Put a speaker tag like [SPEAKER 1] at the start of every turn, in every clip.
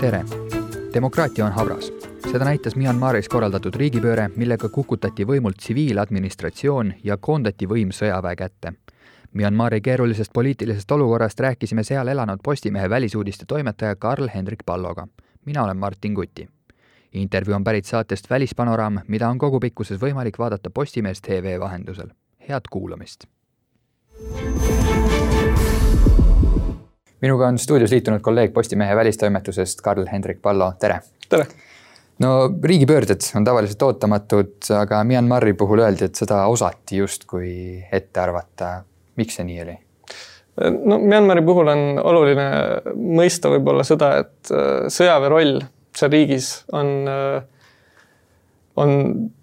[SPEAKER 1] tere! demokraatia on habras. seda näitas Myanmaris korraldatud riigipööre, millega kukutati võimult tsiviiladministratsioon ja koondati võim sõjaväe kätte. Myanmari keerulisest poliitilisest olukorrast rääkisime seal elanud Postimehe välisuudiste toimetaja Karl-Hendrik Palloga. mina olen Martin Kuti. intervjuu on pärit saatest Välispanoraam, mida on kogupikkuses võimalik vaadata Postimees tv vahendusel. head kuulamist! Minuga on stuudios liitunud kolleeg Postimehe välistoimetusest Karl-Hendrik Pallo, tere!
[SPEAKER 2] tere!
[SPEAKER 1] no riigipöörded on tavaliselt ootamatud, aga Myanmari puhul öeldi, et seda osati justkui ette arvata. miks see nii oli?
[SPEAKER 2] no Myanmari puhul on oluline mõista võib-olla seda, et äh, sõjaväe roll seal riigis on, äh, on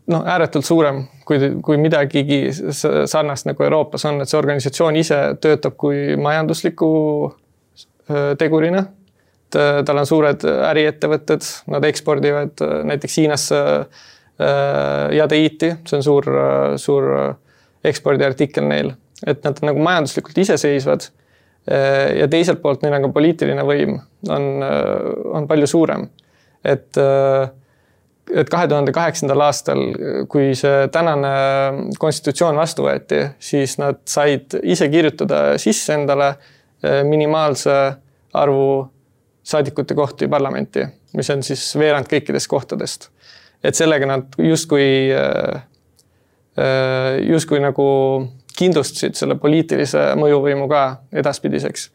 [SPEAKER 2] noh, ääretult suurem kui, kui midagigi sarnast nagu Euroopas on, et see organisatsioon ise töötab kui majandusliku tegurina. tal on suured äriettevõtted, nad ekspordivad näiteks Hiinasse jadeiiti, see on suur, suur ekspordiartikkel neil, et nad nagu majanduslikult iseseisvad. ja teiselt poolt neil on ka poliitiline võim on, on palju suurem, et et kahe tuhande kaheksandal aastal, kui see tänane konstitutsioon vastu võeti, siis nad said ise kirjutada sisse endale minimaalse arvu saadikute kohti parlamenti, mis on siis veerand kõikidest kohtadest. et sellega nad justkui, äh, äh, justkui nagu kindlustasid selle poliitilise mõjuvõimu ka edaspidiseks.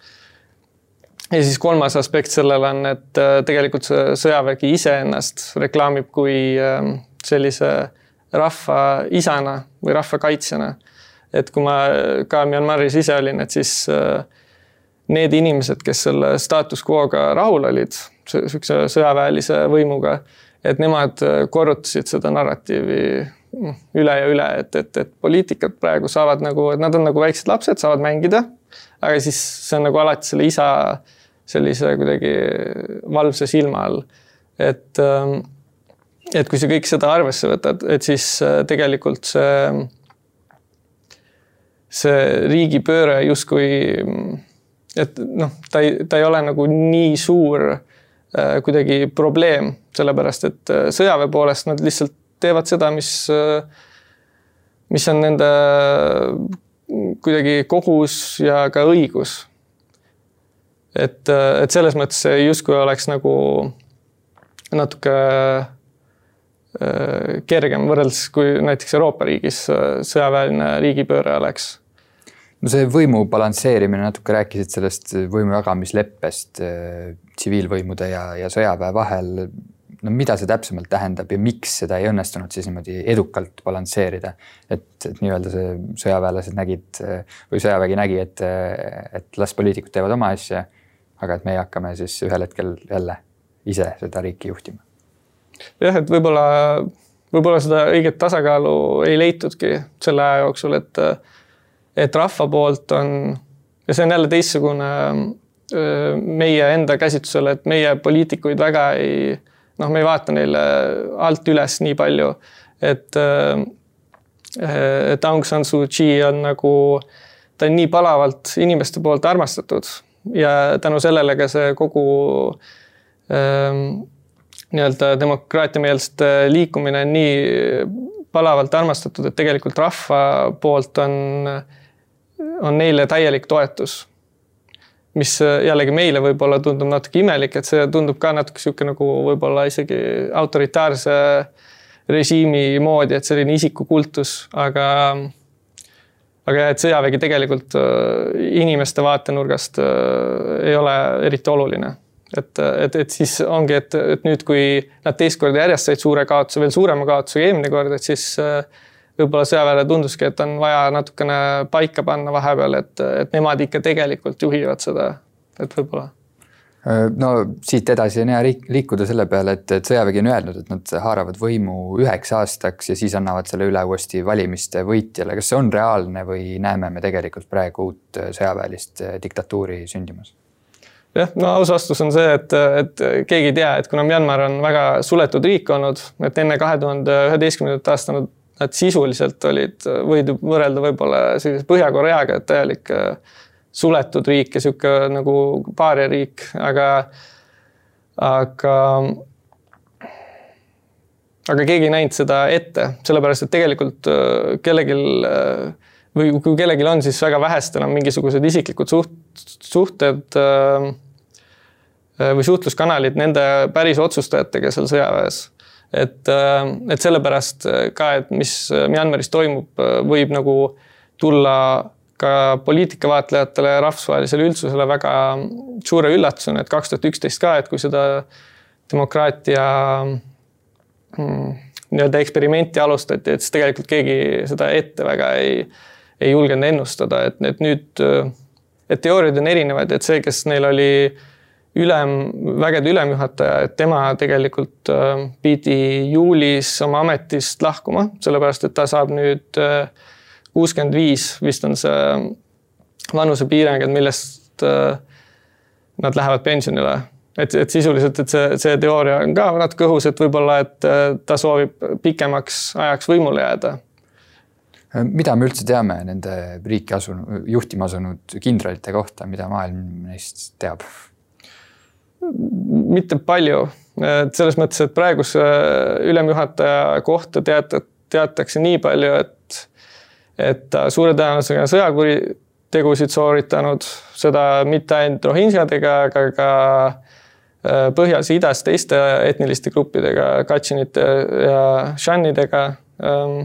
[SPEAKER 2] ja siis kolmas aspekt sellel on, et äh, tegelikult see sõjavägi iseennast reklaamib kui sellise rahva isana või rahva kaitsjana. et kui ma ka Myanmaris ise olin, et siis äh, need inimesed, kes selle status quo'ga rahul olid, sihukese sõjaväelise võimuga, et nemad korrutasid seda narratiivi noh, üle ja üle, et, et, et poliitikud praegu saavad nagu, et nad on nagu väiksed lapsed, saavad mängida. aga siis see on nagu alati selle isa sellise kuidagi valvsa silma all. et, ähm, et kui sa kõik seda arvesse võtad, et siis äh, tegelikult see, see riigipööre justkui et noh, ta ei, ta ei ole nagu nii suur äh, kuidagi probleem, sellepärast et äh, sõjaväe poolest nad lihtsalt teevad seda, mis äh,, mis on nende kuidagi kohus ja ka õigus. et, et selles mõttes see justkui oleks nagu natuke kergem võrreldes, kui näiteks Euroopa riigis sõjaväeline riigipööre oleks
[SPEAKER 1] no see võimu balansseerimine, natuke rääkisid sellest võimu jagamisleppest äh, tsiviilvõimude ja, ja sõjaväe vahel. no mida see täpsemalt tähendab ja miks seda ei õnnestunud siis niimoodi edukalt balansseerida? et, et nii-öelda see sõjaväelased nägid või sõjavägi nägi, et, et las poliitikud teevad oma asja. aga et meie hakkame siis ühel hetkel jälle ise seda riiki juhtima.
[SPEAKER 2] jah, et võib-olla, võib-olla seda õiget tasakaalu ei leitudki selle aja jooksul, et et rahva poolt on, ja see on jälle teistsugune meie enda käsitlusele, et meie poliitikuid väga ei, noh, me ei vaata neile alt üles nii palju, et et Aung San Suu Kyi on nagu, ta on nii palavalt inimeste poolt armastatud ja tänu sellele ka see kogu ähm, nii-öelda demokraatiameelste liikumine on nii palavalt armastatud, et tegelikult rahva poolt on äh, on neile täielik toetus. mis äh, jällegi meile võib-olla tundub natuke imelik, et see tundub ka natuke sihuke nagu võib-olla isegi autoritaarse režiimi moodi, et selline isikukultus, aga aga jah, et sõjavägi tegelikult äh, inimeste vaatenurgast äh, ei ole eriti oluline. et, et, et siis ongi, et, et nüüd, kui nad teist korda järjest said suure kaotuse, veel suurema kaotuse kui eelmine kord, et siis äh, võib-olla sõjaväele tunduski, et on vaja natukene paika panna vahepeal, et, et nemad ikka tegelikult juhivad seda, et võib-olla
[SPEAKER 1] no siit edasi on hea liikuda selle peale, et, et sõjavägi on öelnud, et nad haaravad võimu üheks aastaks ja siis annavad selle üle uuesti valimiste võitjale. kas see on reaalne või näeme me tegelikult praegu uut sõjaväelist diktatuuri sündimas?
[SPEAKER 2] jah, no aus vastus on see, et, et keegi ei tea, et kuna Myanmar on väga suletud riik olnud, et enne kahe tuhande üheteistkümnendat aastat nad sisuliselt olid, võid võrrelda võib-olla sellise Põhja-Koreaga, et täielik äh, suletud riik ja sihuke nagu paariariik, aga aga, aga keegi ei näinud seda ette, sellepärast et tegelikult kellelgi või kui kellelgi on, siis väga vähestel on mingisugused isiklikud suht-, suhted või suhtluskanalid nende päris otsustajatega seal sõjaväes et, äh, et sellepärast ka, et mis Myanmaris toimub, võib nagu tulla ka poliitikavaatlejatele ja rahvusvahelisele üldsusele väga suure üllatusena, et kaks tuhat üksteist ka, et kui seda demokraatia mm, nii-öelda eksperimenti alustati, et siis tegelikult keegi seda ette väga ei, ei julgenud ennustada, et, et nüüd, et teooriad on erinevad, et see, kes neil oli äh, ülem, vägede ülemjuhataja, et tema tegelikult äh, pidi juulis oma ametist lahkuma, sellepärast et ta saab nüüd äh, kuuskümmend viis vist on see vanusepiirang, et millest äh, nad lähevad pensionile. et, et sisuliselt, et see, see teooria on ka natuke õhus, et võib-olla, et ta soovib pikemaks ajaks võimule jääda
[SPEAKER 1] mida me üldse teame nende riiki asunud, juhtima asunud kindralite kohta, mida maailm neist teab?
[SPEAKER 2] Mitte palju, et selles mõttes, et praeguse ülemjuhataja kohta teata, teatakse nii palju, et, et ta suure tõenäosusega sõjakuritegusid sooritanud, seda mitte ainult rohingjadega, aga ka äh, põhjas ja idas teiste etniliste gruppidega, katšinite ja šanidega ähm,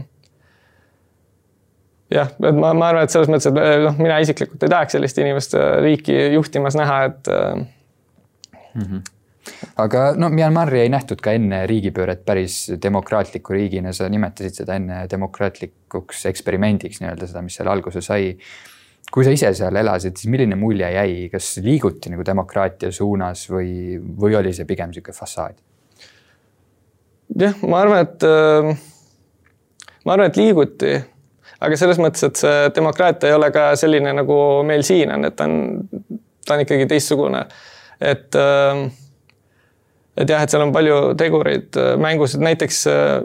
[SPEAKER 2] jah, et ma, ma arvan, et selles mõttes, et noh, mina isiklikult ei tahaks sellist inimest riiki juhtimas näha, et äh,
[SPEAKER 1] mm. -hmm aga no Myanmari ei nähtud ka enne riigipööret päris demokraatliku riigina, sa nimetasid seda enne demokraatlikuks eksperimendiks nii-öelda seda, mis seal alguse sai. kui sa ise seal elasid, siis milline mulje jäi, kas liiguti nagu demokraatia suunas või, või oli see pigem niisugune fassaad?
[SPEAKER 2] jah, ma arvan, et äh, ma arvan, et liiguti, aga selles mõttes, et see demokraatia ei ole ka selline, nagu meil siin on, et ta on, ta on ikkagi teistsugune et, ähm, et jah, et seal on palju tegureid äh, mängus, et näiteks äh,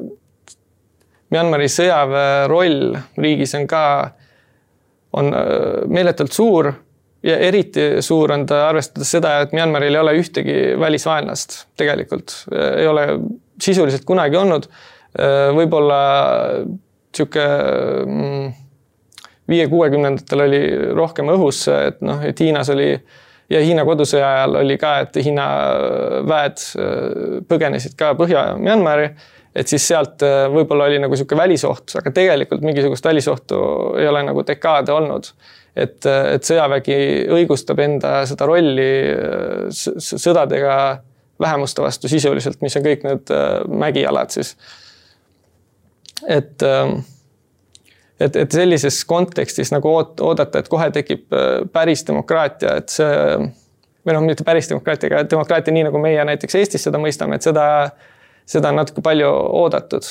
[SPEAKER 2] Myanmari sõjaväe roll riigis on ka, on äh, meeletult suur ja eriti suur on ta arvestades seda, et Myanmaril ei ole ühtegi välisvaenlast tegelikult, ei ole sisuliselt kunagi olnud. võib-olla sihuke mm, viie-kuuekümnendatel oli rohkem õhus, et noh, et Hiinas oli äh, ja Hiina kodusõja ajal oli ka, et Hiina väed äh, põgenesid ka Põhja-Myanmari. et siis sealt äh, võib-olla oli nagu sihuke välisoht, aga tegelikult mingisugust välisohtu ei ole nagu dekaade olnud. et, äh, et sõjavägi õigustab enda seda rolli sõdadega vähemuste vastu sisuliselt, mis on kõik need mägialad siis. et et, et sellises kontekstis nagu oot-, oodata, et kohe tekib äh, päris demokraatia, et see või noh, mitte päris demokraatia, aga demokraatia, nii nagu meie näiteks Eestis seda mõistame, et seda, seda on natuke palju oodatud.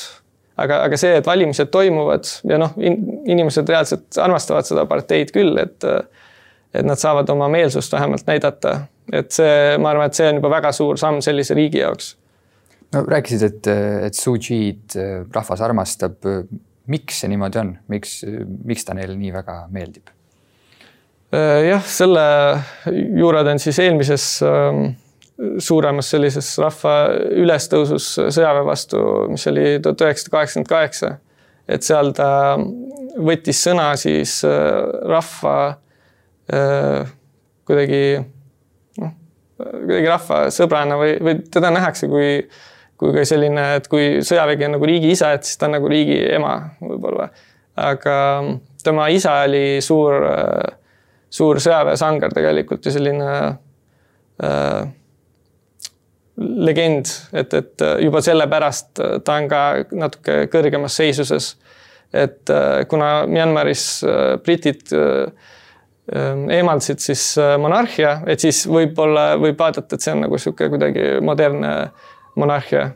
[SPEAKER 2] aga, aga see, et valimised toimuvad ja noh in,, inimesed reaalselt armastavad seda parteid küll, et et nad saavad oma meelsust vähemalt näidata, et see, ma arvan, et see on juba väga suur samm sellise riigi jaoks.
[SPEAKER 1] no rääkisid, et, et Suu Kyi'd rahvas armastab miks see niimoodi on, miks, miks ta neile nii väga meeldib?
[SPEAKER 2] Äh, jah, selle juured on siis eelmises ähm, suuremas sellises rahva ülestõusus sõjaväe vastu, mis oli tuhat üheksasada kaheksakümmend kaheksa. et seal ta võttis sõna siis äh, rahva äh, kuidagi noh, kuidagi rahvasõbrana või, või teda nähakse kui kui ka selline, et kui sõjavägi on nagu riigi isa, et siis ta on nagu riigi ema võib-olla. aga tema isa oli suur, suur sõjaväesangar tegelikult ja selline äh, legend, et, et juba sellepärast ta on ka natuke kõrgemas seisuses. et äh, kuna Myanmaris äh, britid äh, eemaldasid siis monarhia, et siis võib-olla võib vaadata, et see on nagu sihuke kuidagi modernne monarhia?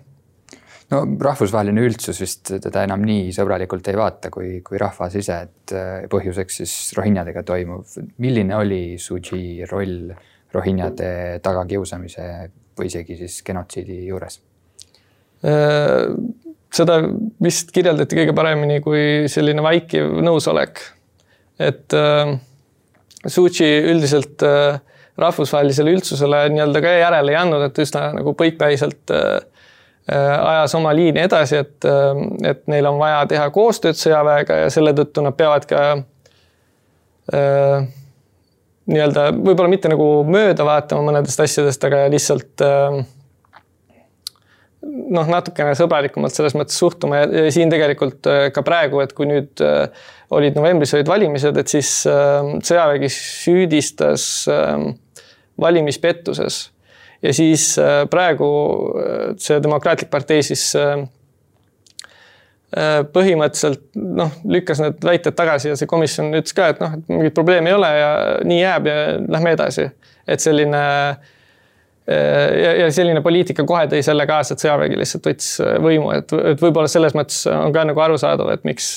[SPEAKER 1] no rahvusvaheline üldsus vist teda enam nii sõbralikult ei vaata, kui, kui rahvas ise, et äh, põhjuseks siis rohinjadega toimuv. milline oli Suu Kyi roll rohinjade tagakiusamise või isegi siis genotsiidi juures?
[SPEAKER 2] Äh, seda vist kirjeldati kõige paremini kui selline vaikiv nõusolek. et äh, Suu Kyi üldiselt rahvusvahelisele üldsusele nii-öelda ka järele ei andnud, et üsna nagu põikpäiselt ajas oma liini edasi, et, et neil on vaja teha koostööd sõjaväega ja selle tõttu nad peavad ka nii-öelda võib-olla mitte nagu mööda vaatama mõnedest asjadest, aga lihtsalt äh, noh, natukene sõbralikumalt selles mõttes suhtuma ja, siin tegelikult äh, ka praegu, et kui nüüd äh, olid novembris olid valimised, et siis äh, sõjavägi süüdistas äh, valimispettuses. ja siis äh, praegu äh, see Demokraatlik partei siis äh, põhimõtteliselt noh, lükkas need väited tagasi ja see komisjon ütles ka, et noh, et mingit probleemi ei ole ja nii jääb ja lähme edasi. et selline ja, ja selline poliitika kohe tõi selle kaasa, et sõjavägi lihtsalt võttis võimu, et, et võib-olla selles mõttes on ka nagu arusaadav, et miks,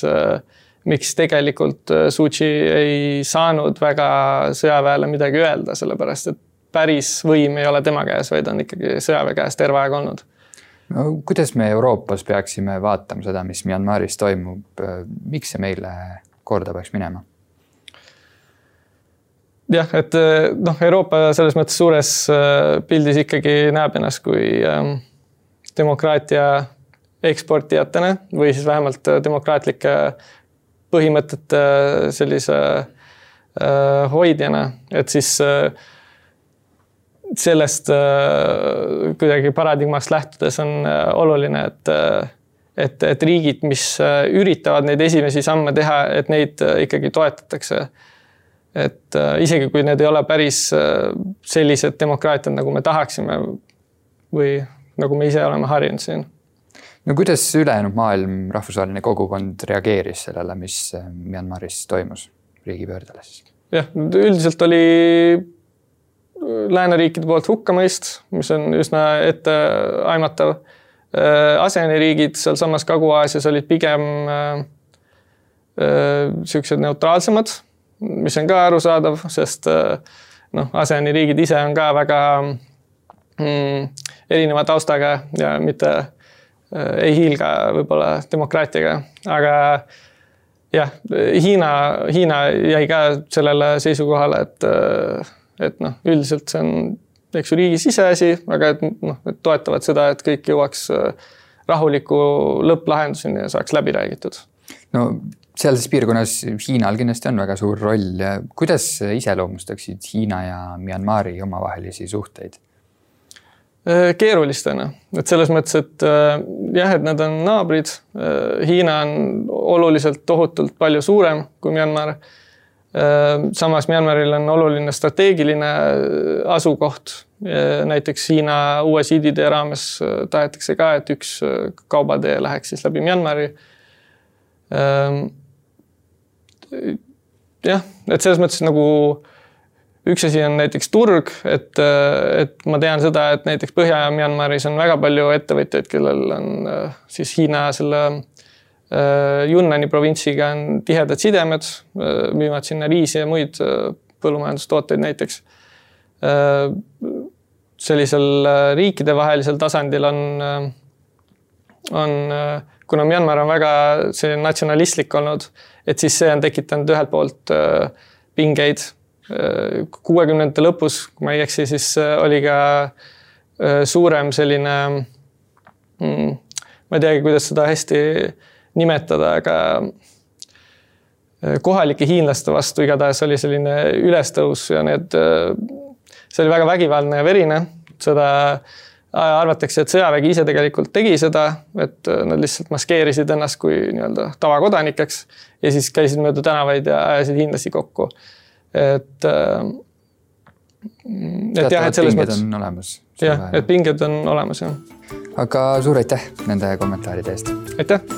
[SPEAKER 2] miks tegelikult Suchi ei saanud väga sõjaväele midagi öelda, sellepärast et päris võim ei ole tema käes, vaid on ikkagi sõjaväe käes terve aeg olnud.
[SPEAKER 1] no kuidas me Euroopas peaksime vaatama seda, mis Myanmaris toimub, miks see meile korda peaks minema?
[SPEAKER 2] jah, et eh, noh, Euroopa selles mõttes suures eh, pildis ikkagi näeb ennast kui ähm, demokraatia eksportijatena või siis vähemalt demokraatlike põhimõtete sellise äh, hoidjana, et siis äh, sellest äh, kuidagi paradigmast lähtudes on oluline, et et, et riigid, mis üritavad neid esimesi samme teha, et neid ikkagi toetatakse et äh, isegi kui need ei ole päris äh, sellised demokraatiad, nagu me tahaksime või nagu me ise oleme harjunud siin.
[SPEAKER 1] no kuidas ülejäänud maailm, rahvusvaheline kogukond reageeris sellele, mis äh, Myanmaris toimus riigipöördele siis?
[SPEAKER 2] jah, üldiselt oli lääneriikide poolt hukkamõist, mis on üsna etteaimatav. ASEAN-i riigid sealsamas Kagu-Aasias olid pigem siuksed neutraalsemad mis on ka arusaadav, sest äh, noh, ASEAN-i riigid ise on ka väga mm, erineva taustaga ja mitte äh, ei hiilga võib-olla demokraatiaga, aga jah, Hiina, Hiina jäi ka sellele seisukohale, et, äh, et noh, üldiselt see on, eks ju, riigi siseasi, aga et noh, et toetavad seda, et kõik jõuaks rahuliku lõpplahenduseni ja saaks läbi räägitud.
[SPEAKER 1] no sealses piirkonnas Hiinal kindlasti on väga suur roll. kuidas iseloomustaksid Hiina ja Myanmari omavahelisi suhteid?
[SPEAKER 2] Äh, keerulistena, et selles mõttes, et äh, jah, et nad on naabrid. Äh, Hiina on oluliselt tohutult palju suurem kui Myanmar. Samas Myanmaril on oluline strateegiline asukoht. näiteks Hiina uue siiditee raames tahetakse ka, et üks kaubatee läheks siis läbi Myanmari jah, et selles mõttes nagu üks asi on näiteks turg, et, et ma tean seda, et näiteks Põhja-Myanmaris on väga palju ettevõtjaid, kellel on siis Hiina selle Yunnani provintsiga on tihedad sidemed, müüvad sinna riisi ja muid põllumajandustooteid näiteks. sellisel riikidevahelisel tasandil on, on, kuna Myanmar on väga selline natsionalistlik olnud et siis see on tekitanud ühelt poolt äh, pingeid. Äh, kuuekümnendate lõpus, kui ma ei eksi, siis äh, oli ka suurem selline mm,, ma ei teagi, kuidas seda hästi nimetada, aga kohalike hiinlaste vastu igatahes oli selline ülestõus ja need, see oli väga vägivaldne ja verine, seda arvatakse, et sõjavägi ise tegelikult tegi seda, et äh, nad lihtsalt maskeerisid ennast kui nii-öelda tavakodanikeks ja siis käisid mööda tänavaid ja ajasid hiinlasi kokku. et, äh,
[SPEAKER 1] et jah, et selles mõttes. on olemas.
[SPEAKER 2] jah, et pinged on olemas jah.
[SPEAKER 1] aga suur aitäh nende kommentaaride eest.
[SPEAKER 2] aitäh